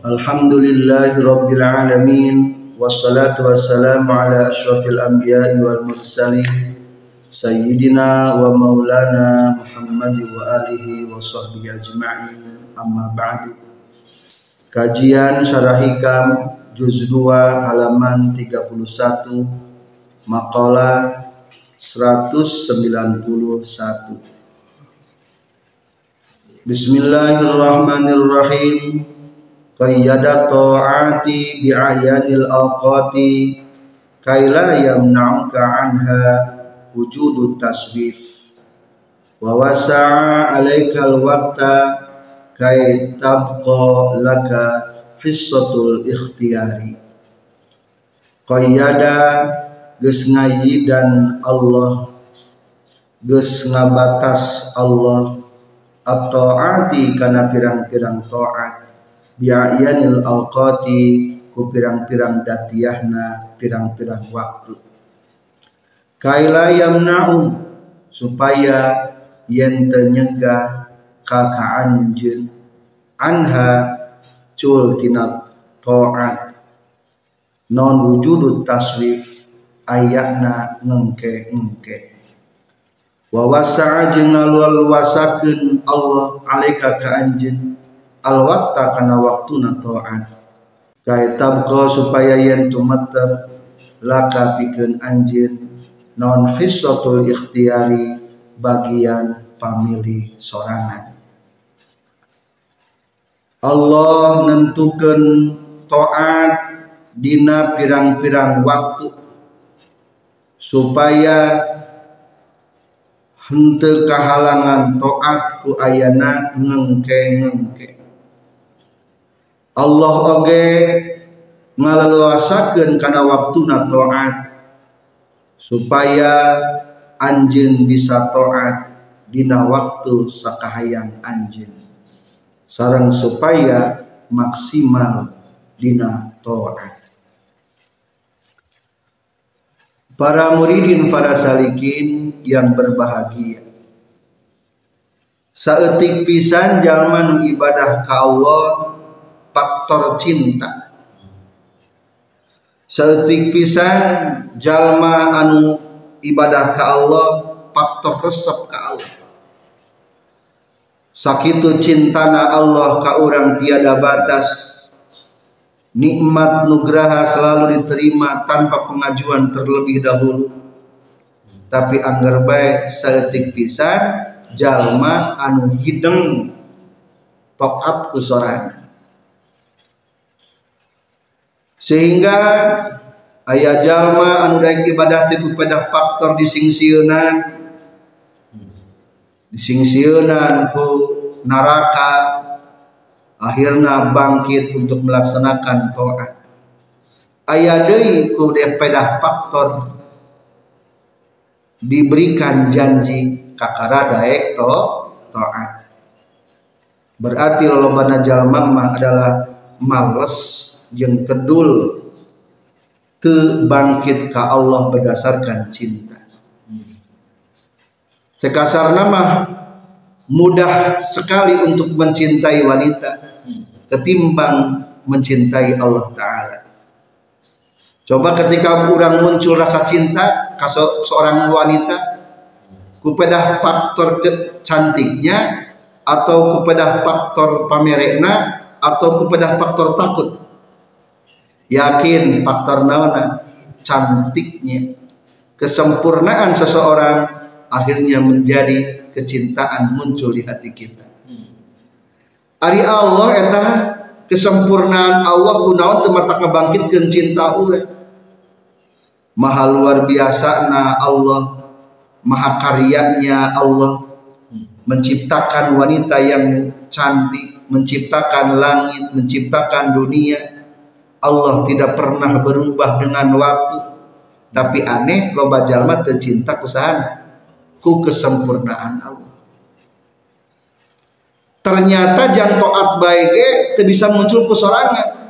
Alhamdulillahi rabbil alamin. Wassalatu wassalamu ala asyrafil anbiya'i wal mursalin. Sayyidina wa maulana Muhammad wa alihi wa sahbihi ajma'in. Amma ba'du. Kajian Syarah Hikam juz 2 halaman 31 maqalah 191 Bismillahirrahmanirrahim Qayyada ta'ati bi'ayanil awqati Kaila yamna'uka anha wujudu taswif Wa wasa'a alaikal waqta Kay tabqa laka hissatul ikhtiyari. Qayyada geus dan Allah geus ngabatas Allah atau arti karena pirang-pirang taat biayanil awqati ku pirang-pirang datiahna pirang-pirang waktu. Kaila yamna'u supaya yen tenyegah kakaan anjeun anha cul tina taat. Non wujudut taswif ayakna ngengke ngengke wa wasa'a jeung ngaluasakeun Allah alaika ka anjeun al waqta kana waktuna taat kay tabqa supaya yen tumeter laka pikeun anjeun non hissatul ikhtiyari bagian pamilih sorangan. Allah nentukeun taat dina pirang-pirang waktu supaya hente kahalangan toat ku ayana ngengke ngengke Allah oge ngalaluasakeun kana waktuna toat supaya anjeun bisa toat dina waktu sakahayang anjeun. Sarang supaya maksimal dina toat para muridin para salikin yang berbahagia. Saetik pisan jalma ibadah ka Allah faktor cinta. Saetik pisan jalma anu ibadah ka Allah faktor resep ka Allah. Sakitu cintana Allah ka orang tiada batas. Nikmat nugraha selalu diterima tanpa pengajuan terlebih dahulu. Tapi anggar baik seetik pisan jalma anu hideng tokat kusorana sehingga ayah jalma anu daik ibadah teguh pada faktor disingsiunan disingsiunan ku naraka akhirnya bangkit untuk melaksanakan to'at ayah deui ku pedah faktor diberikan janji kakara daek to to'at berarti lolobana jalma adalah males yang kedul te bangkit ke Allah berdasarkan cinta. Sekasar nama mudah sekali untuk mencintai wanita ketimbang mencintai Allah Ta'ala. Coba ketika orang muncul rasa cinta ke seorang wanita kepada faktor cantiknya atau kepada faktor pamerekna atau kepada faktor takut yakin faktor nawana cantiknya kesempurnaan seseorang akhirnya menjadi kecintaan muncul di hati kita Ari Allah eta kesempurnaan Allah kunaon teu mata ngabangkitkeun cinta urang. Maha luar biasa na Allah, maha karyanya Allah menciptakan wanita yang cantik, menciptakan langit, menciptakan dunia. Allah tidak pernah berubah dengan waktu. Tapi aneh loba jalma tercinta kusahana ku kesempurnaan Allah. Ternyata jang toat baik itu bisa muncul ku sorangan.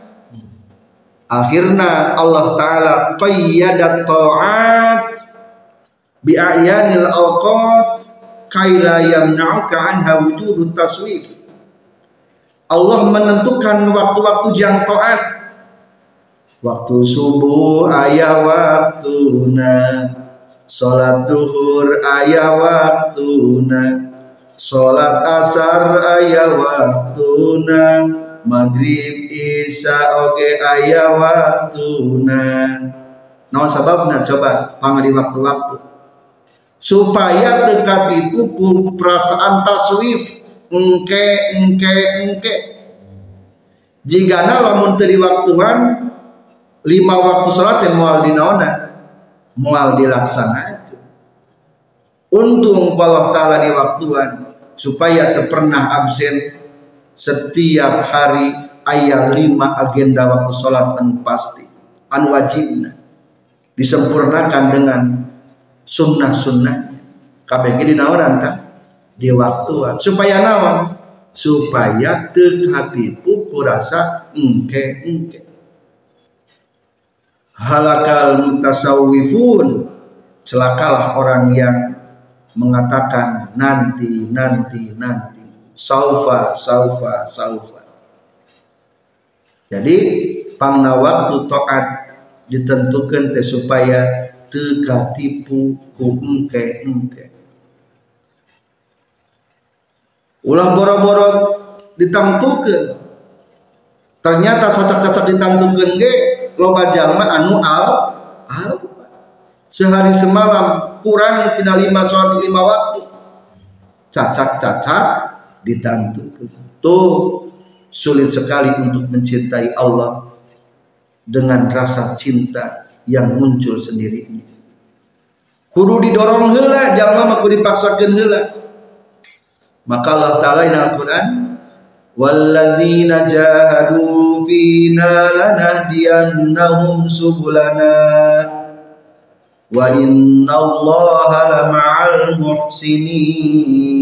Akhirnya Allah Ta'ala qayyadat ta'at bi'ayanil awqat kaila yamna'uka anha wujudut taswif Allah menentukan waktu-waktu jang to'at waktu subuh ayah waktuna salat duhur ayah waktuna salat asar ayah waktuna maghrib isya oge ayah waktuna. No sababna? Coba pangadi waktu-waktu. Supaya dekati pupu perasaan taswif engke engke engke. Jika lamun teri waktuan lima waktu sholat yang mual dinaona mual dilaksanakan untung Allah Ta'ala di waktuan supaya pernah absen setiap hari ayat lima agenda waktu sholat anu pasti. Anu wajibna. Disempurnakan dengan sunnah-sunnahnya kabeh gini naonan di waktuan. Supaya naon? Supaya teu hatipu purasa engke engke halakal mutasawwifun. Celakalah orang yang mengatakan nanti nanti nanti. Saufa saufa saufa. Jadi pangna waktu toat ditentukan teh supaya teka tipu ku engke engke. Ulah boro-boro ditantukan ternyata cacak-cacak ditantukan ge loba jalma anu al al? Sehari semalam kurang tidak lima sholat lima waktu. Cacak-cacak ditantukan tuh sulit sekali untuk mencintai Allah dengan rasa cinta yang muncul sendirinya kudu didorong hela jalma mah kudu dipaksakeun hela maka Allah taala di Al-Qur'an walladzina jahadu fina lanahdiyannahum subulana wa innallaha lama'al muhsinin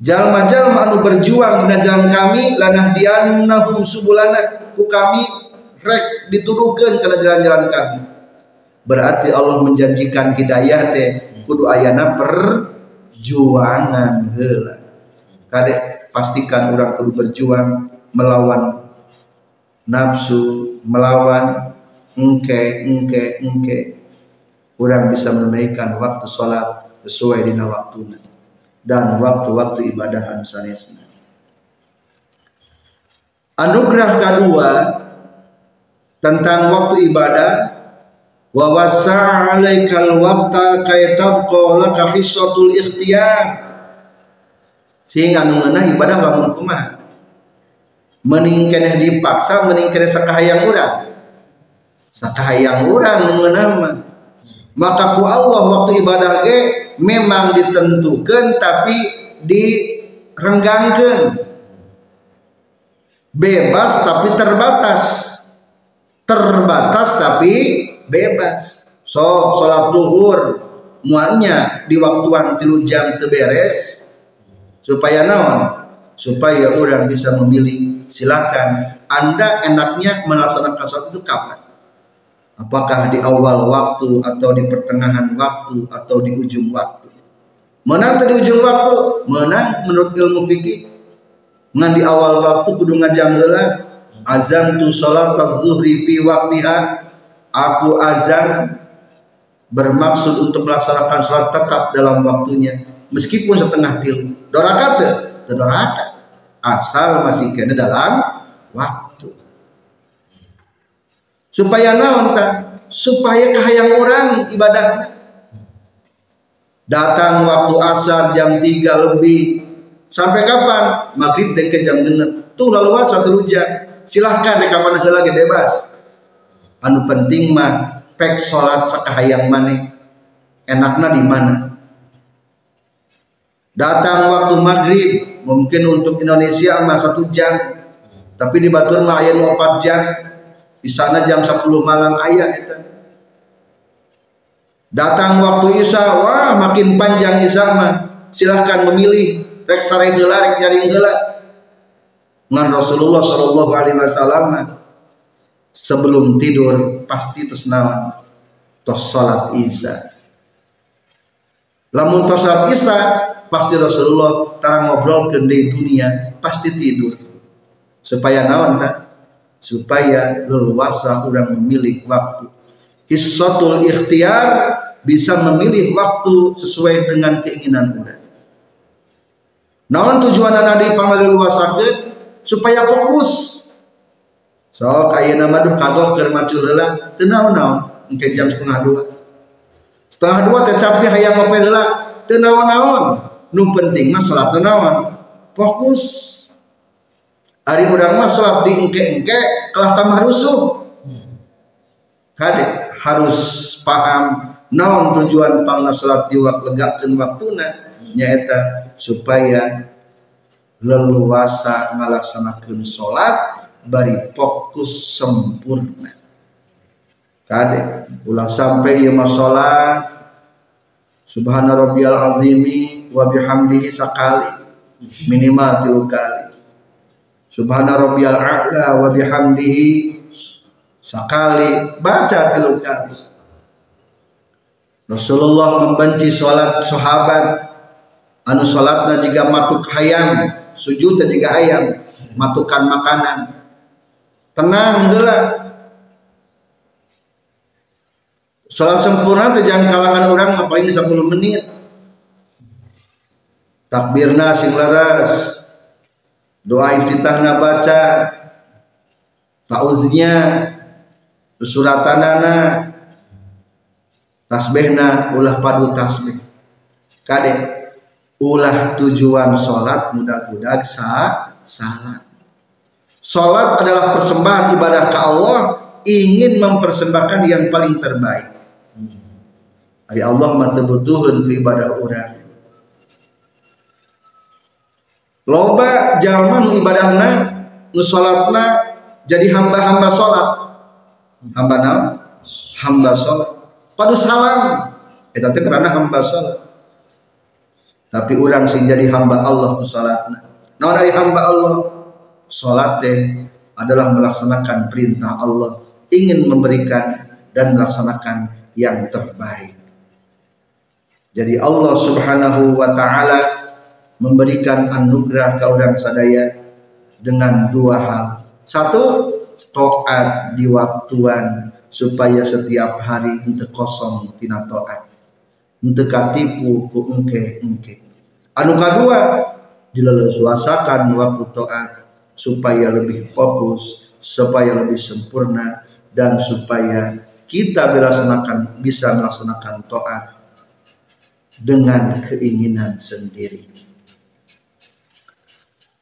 jalma-jalma anu berjuang di jalan kami lanahdiyannahum subulana ku kami rek dituduhkeun kana jalan-jalan kami. Berarti Allah menjanjikan hidayah teh kudu ayana per perjuangan hela kadek pastikan orang perlu berjuang melawan nafsu melawan engke engke engke. Orang bisa menunaikan waktu sholat sesuai dengan waktunya dan waktu-waktu ibadah sanesna anugerah kedua tentang waktu ibadah wa wasa alaikal waqta kay tabqa laka hissatul ikhtiyar. Sehingga ngeunah ibadah lamun kumaha? Mending keneh dipaksa mending keneh sakahayang urang. Sakahayang urang nu ngeunah mah. Maka ku Allah waktu ibadah ge memang ditentukan tapi direnggangkan bebas tapi terbatas. Terbatas tapi bebas. So sholat duhur mualnya di waktuan tilu jam teberes supaya naon? Supaya orang bisa memilih silakan. Anda enaknya melaksanakan sholat itu kapan? Apakah di awal waktu atau di pertengahan waktu atau di ujung waktu? Menang di ujung waktu? Menang menurut ilmu fikih. Ngan di awal waktu kudu ngajam azam tu sholat zuhri fi waktiha aku azan bermaksud untuk melaksanakan sholat tetap dalam waktunya meskipun setengah til. Dorakat te asal masih kena dalam waktu. Supaya naon supaya kahayang orang ibadah. Datang waktu asar jam 3 lebih. Sampai kapan? Maghrib ke jam genep tuh lalu satu jam silahkan di kapan lagi bebas anu penting mah pek salat sakahayang maneh. Enakna di mana? Datang waktu maghrib mungkin untuk Indonesia mah satu jam. Tapi di Batur mah ayat 4 jam. Di sana jam 10 malam ayat itu datang waktu Isya wah makin panjang Isya mah. Silahkan memilih rek sare heula rek nyaring heula. Ngan Rasulullah sallallahu alaihi wasallam sebelum tidur pasti naon tos salat Isya. Lamun tos salat Isya pasti Rasulullah tarang ngobrol ke di dunia pasti tidur. Supaya naon tak supaya leluasa orang memilih waktu. Hissatul ikhtiar bisa memilih waktu sesuai dengan keinginan orang naon tujuan anak sakit supaya fokus so kaya nama duh kagok keur macul heula teu naon? Engke jam setengah dua. Setengah dua teh capek hayang ngopi heula teu naon-naon nu penting mah salat naon? Fokus. Hari urang mah salat di engke-engke kalah tambah rusuh. Kade harus paham naon tujuan pangna salat di waktu legakeun waktuna. Nyaeta supaya leluasa ngalaksanakeun salat bari fokus sempurna. Kade ulah sampai ieu mah salat subhana rabbiyal azimi wa bihamdihi sakali minimal tilu kali. Subhana rabbiyal a'la wa bihamdihi sakali baca tilu kali. Rasulullah membenci salat sahabat. Anu salatna jika matuk hayam sujud jika ayam matukan makanan tenang heula Salat sempurna teh jangan kalangan orang paling 10 menit? Takbirna sing laras. Doa iftitahna baca. Fauznya suratanana tasbihna ulah padu tasbih. Kade ulah tujuan sholat mudah-mudah sa salat adalah persembahan ibadah ke Allah ingin mempersembahkan yang paling terbaik. Hari Allah mah butuhun ke ibadah orang. Loba jalma nu ibadahna nu salatna jadi hamba-hamba salat hamba naon hamba salat padu salam. Eta teh karena hamba salat tapi orang sing jadi hamba Allah ku salatna. Naon dari hamba Allah salat teh adalah melaksanakan perintah Allah ingin memberikan dan melaksanakan yang terbaik jadi Allah Subhanahu wa taala memberikan anugerah ke orang sadaya dengan dua hal. Satu, toat di waktuan supaya setiap hari untuk kosong tina toat. Untuk katipu ku engke engke. Anu kedua, dilelesuasakan waktu toat supaya lebih fokus, supaya lebih sempurna dan supaya kita melaksanakan bisa melaksanakan toat dengan keinginan sendiri.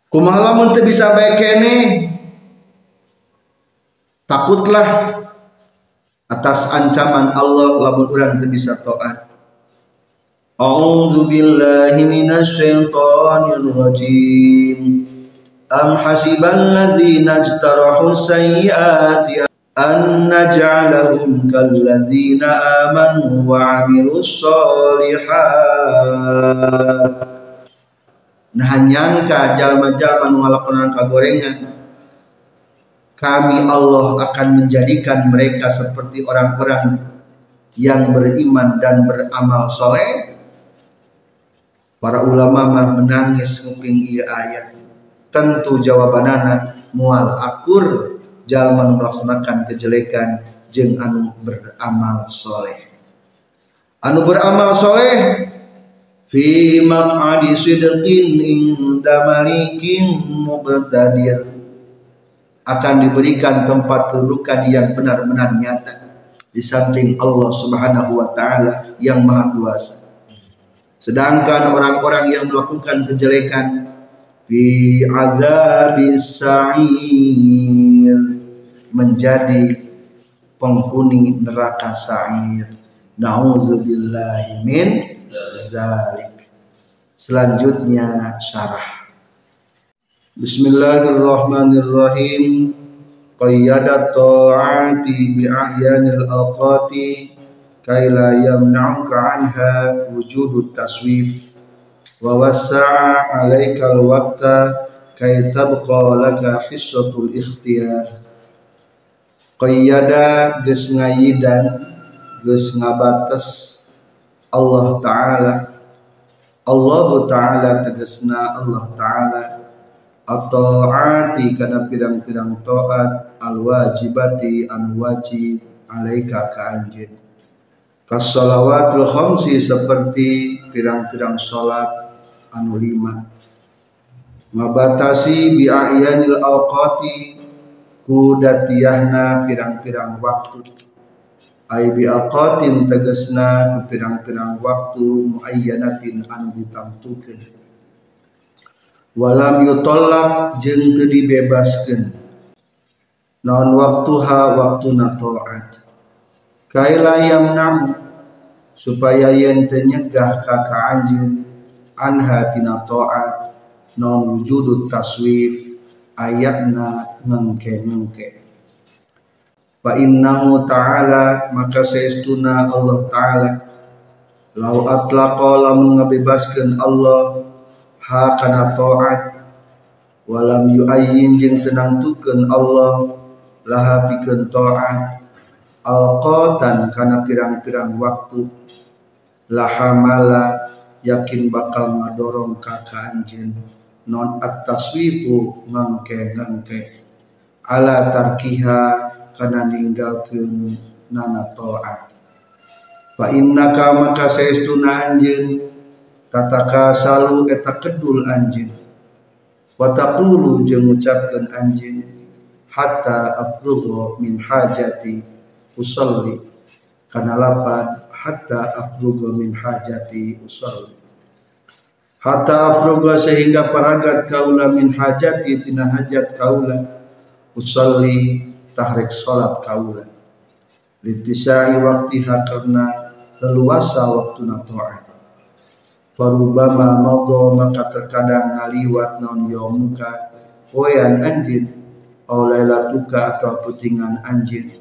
Kumaha teu bisa bae kene? Takutlah atas ancaman Allah lamun urang teu bisa taat. A'udzu billahi minasyaitonir rajim. Hasibal ladzina istarahu sayyiati an naj'alahum kalladzina amanu wa 'amilus solihat nah nyangka jalma-jalma ngalakonan kagorengan. Kami Allah akan menjadikan mereka seperti orang-orang yang beriman dan beramal soleh. Para ulama mah menangis nguping iya ayat tentu jawabanana mual akur. Jalma melaksanakan kejelekan jeng anu beramal soleh. Anu beramal soleh fi maq'adi sidqin inda malikin muqtadir akan diberikan tempat kedudukan yang benar-benar nyata di samping Allah Subhanahu wa taala yang maha kuasa. Sedangkan orang-orang yang melakukan kejelekan fi azabis sa'ir. Menjadi penghuni neraka sa'ir. Nauzubillahi min zalik. Selanjutnya syarah. Bismillahirrahmanirrahim. Qayyadat ta'ati bi ahyanil awqati kay la yamna'uka anha wujudut taswif wa wassa'a 'alaika al-waqta kay tabqa laka hissatul ikhtiyar qayyada geus ngayidan geus ngabates Allah taala. Allah taala tegasna Allah taala. Atau arti kana pirang-pirang taat al wajibati an wajib alaika ka anjeun kas salawatul khamsi seperti pirang-pirang salat anu lima. Ngabatasi bi ayanil awqati ku datiyahna pirang-pirang waktu. Ay bi aqatin tegasna ku pirang-pirang waktu muayyanatin anu ditamtukeun walam yutolak jeung teu dibebaskeun. Naon waktuha waktuna taat kaila yamnam supaya yen teu nyegah ka anha tina taat naon wujudut taswif ayatna ngengke-ngengke. Fa innahu ta'ala maka saestuna Allah ta'ala lau atlaqa lamun ngabebaskeun Allah ha kana taat walam yuayyin tenang tukeun Allah laha pikeun taat alqatan kana pirang-pirang waktu lahamala yakin bakal ngadorong ka ka anjeun non at-taswifu ngangke-ngangke. Ala tarkiha kana ninggalkeun nana taat fa innaka maka saestuna anjeun tataka salu eta kedul anjeun wa taqulu jeung ngucapkeun anjeun hatta afrugha min hajati usalli. Kana lapan hatta afrugha min hajati usalli. Hatta afrugha sehingga paragat kaula min hajati tina hajat kaula usalli tahrik salat kaula. Litisai waktiha karena leluasa waktu ta'at farubama maudo maka terkadang ngaliwat non yomuka poyan anjin aw lailatuka atau putingan anjin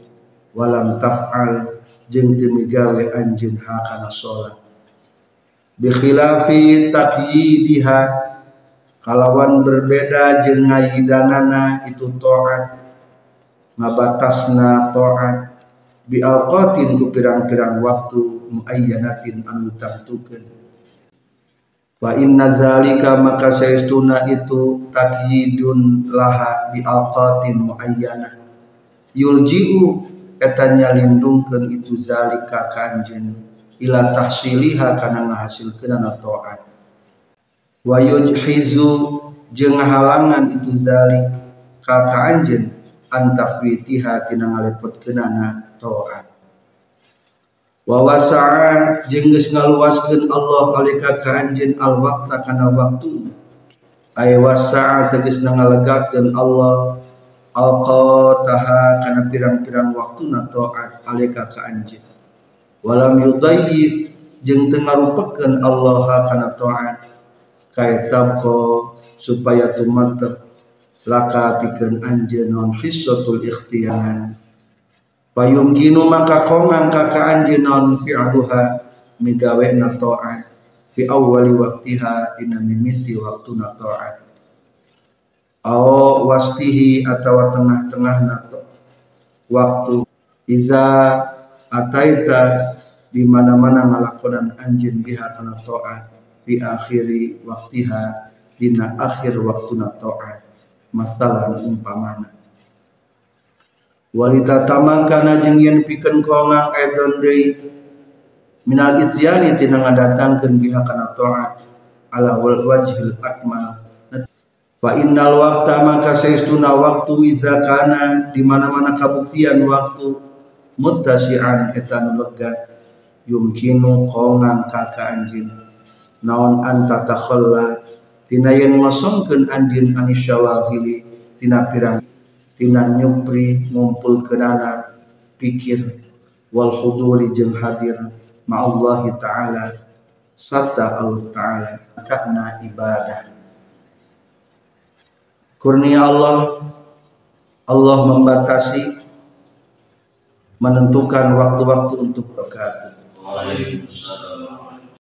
walam taf'al jeung teu migawe anjeun hakana salat bi khilafi taqyidiha kalawan berbeda jeung ngayidanana itu taat ngabatasna taat bi awqatin ku pirang-pirang waktu muayyanatin anu tentukeun Wa inna zalika maka saestuna itu takyidun laha bi alqatin muayyana. Yulji'u eta nyalindungkeun itu zalika kanjen ila tahsiliha kana ngahasilkeun taat. Wa yujhizu jeung halangan itu zalik ka kanjen antafwitiha tina ngalepotkeunana taat. Wa wasa'a jeung geus Allah alika ka anjeun al waqta kana waktu ay wasa'a tegas ngalegakeun Allah alqataha kana pirang-pirang waktuna taat alika ka anjeun. Walam yudayyi jeung teu ngarupakeun Allah kana taat kaya tabqa supaya tumattep laka pikeun anjeun non hissatul ikhtiyar ginu maka kongang kaka anjeun naon fi'luha migawe na ta'at fi awali waktiha dina mimiti waktuna ta'at aw wastihi atawa tengah-tengah na waktu iza ataita di mana-mana ngalakonan anjeun biha kana ta'at fi akhiri waktiha dina akhir waktuna ta'at masalah umpamana. Walita tamangkana jeung yen pikeun kongang aidon deui minal ityani tina ngadatangkeun biha kana taat ala wajhil akmal fa innal waqta maka saestuna waktu iza kana di mana-mana kabuktian waktu muttasi'an etan lega. Yumkinu kongang kaka anjin. Naon anta takhalla tina yen ngosongkeun anjin anisyawahili tina pirang tina nyupri ngumpul kenana pikir wal huduri jeung hadir ma Allah taala serta Allah Ta'ala karena ibadah kurnia Allah Allah membatasi menentukan waktu-waktu untuk berkata Waalaikumsalam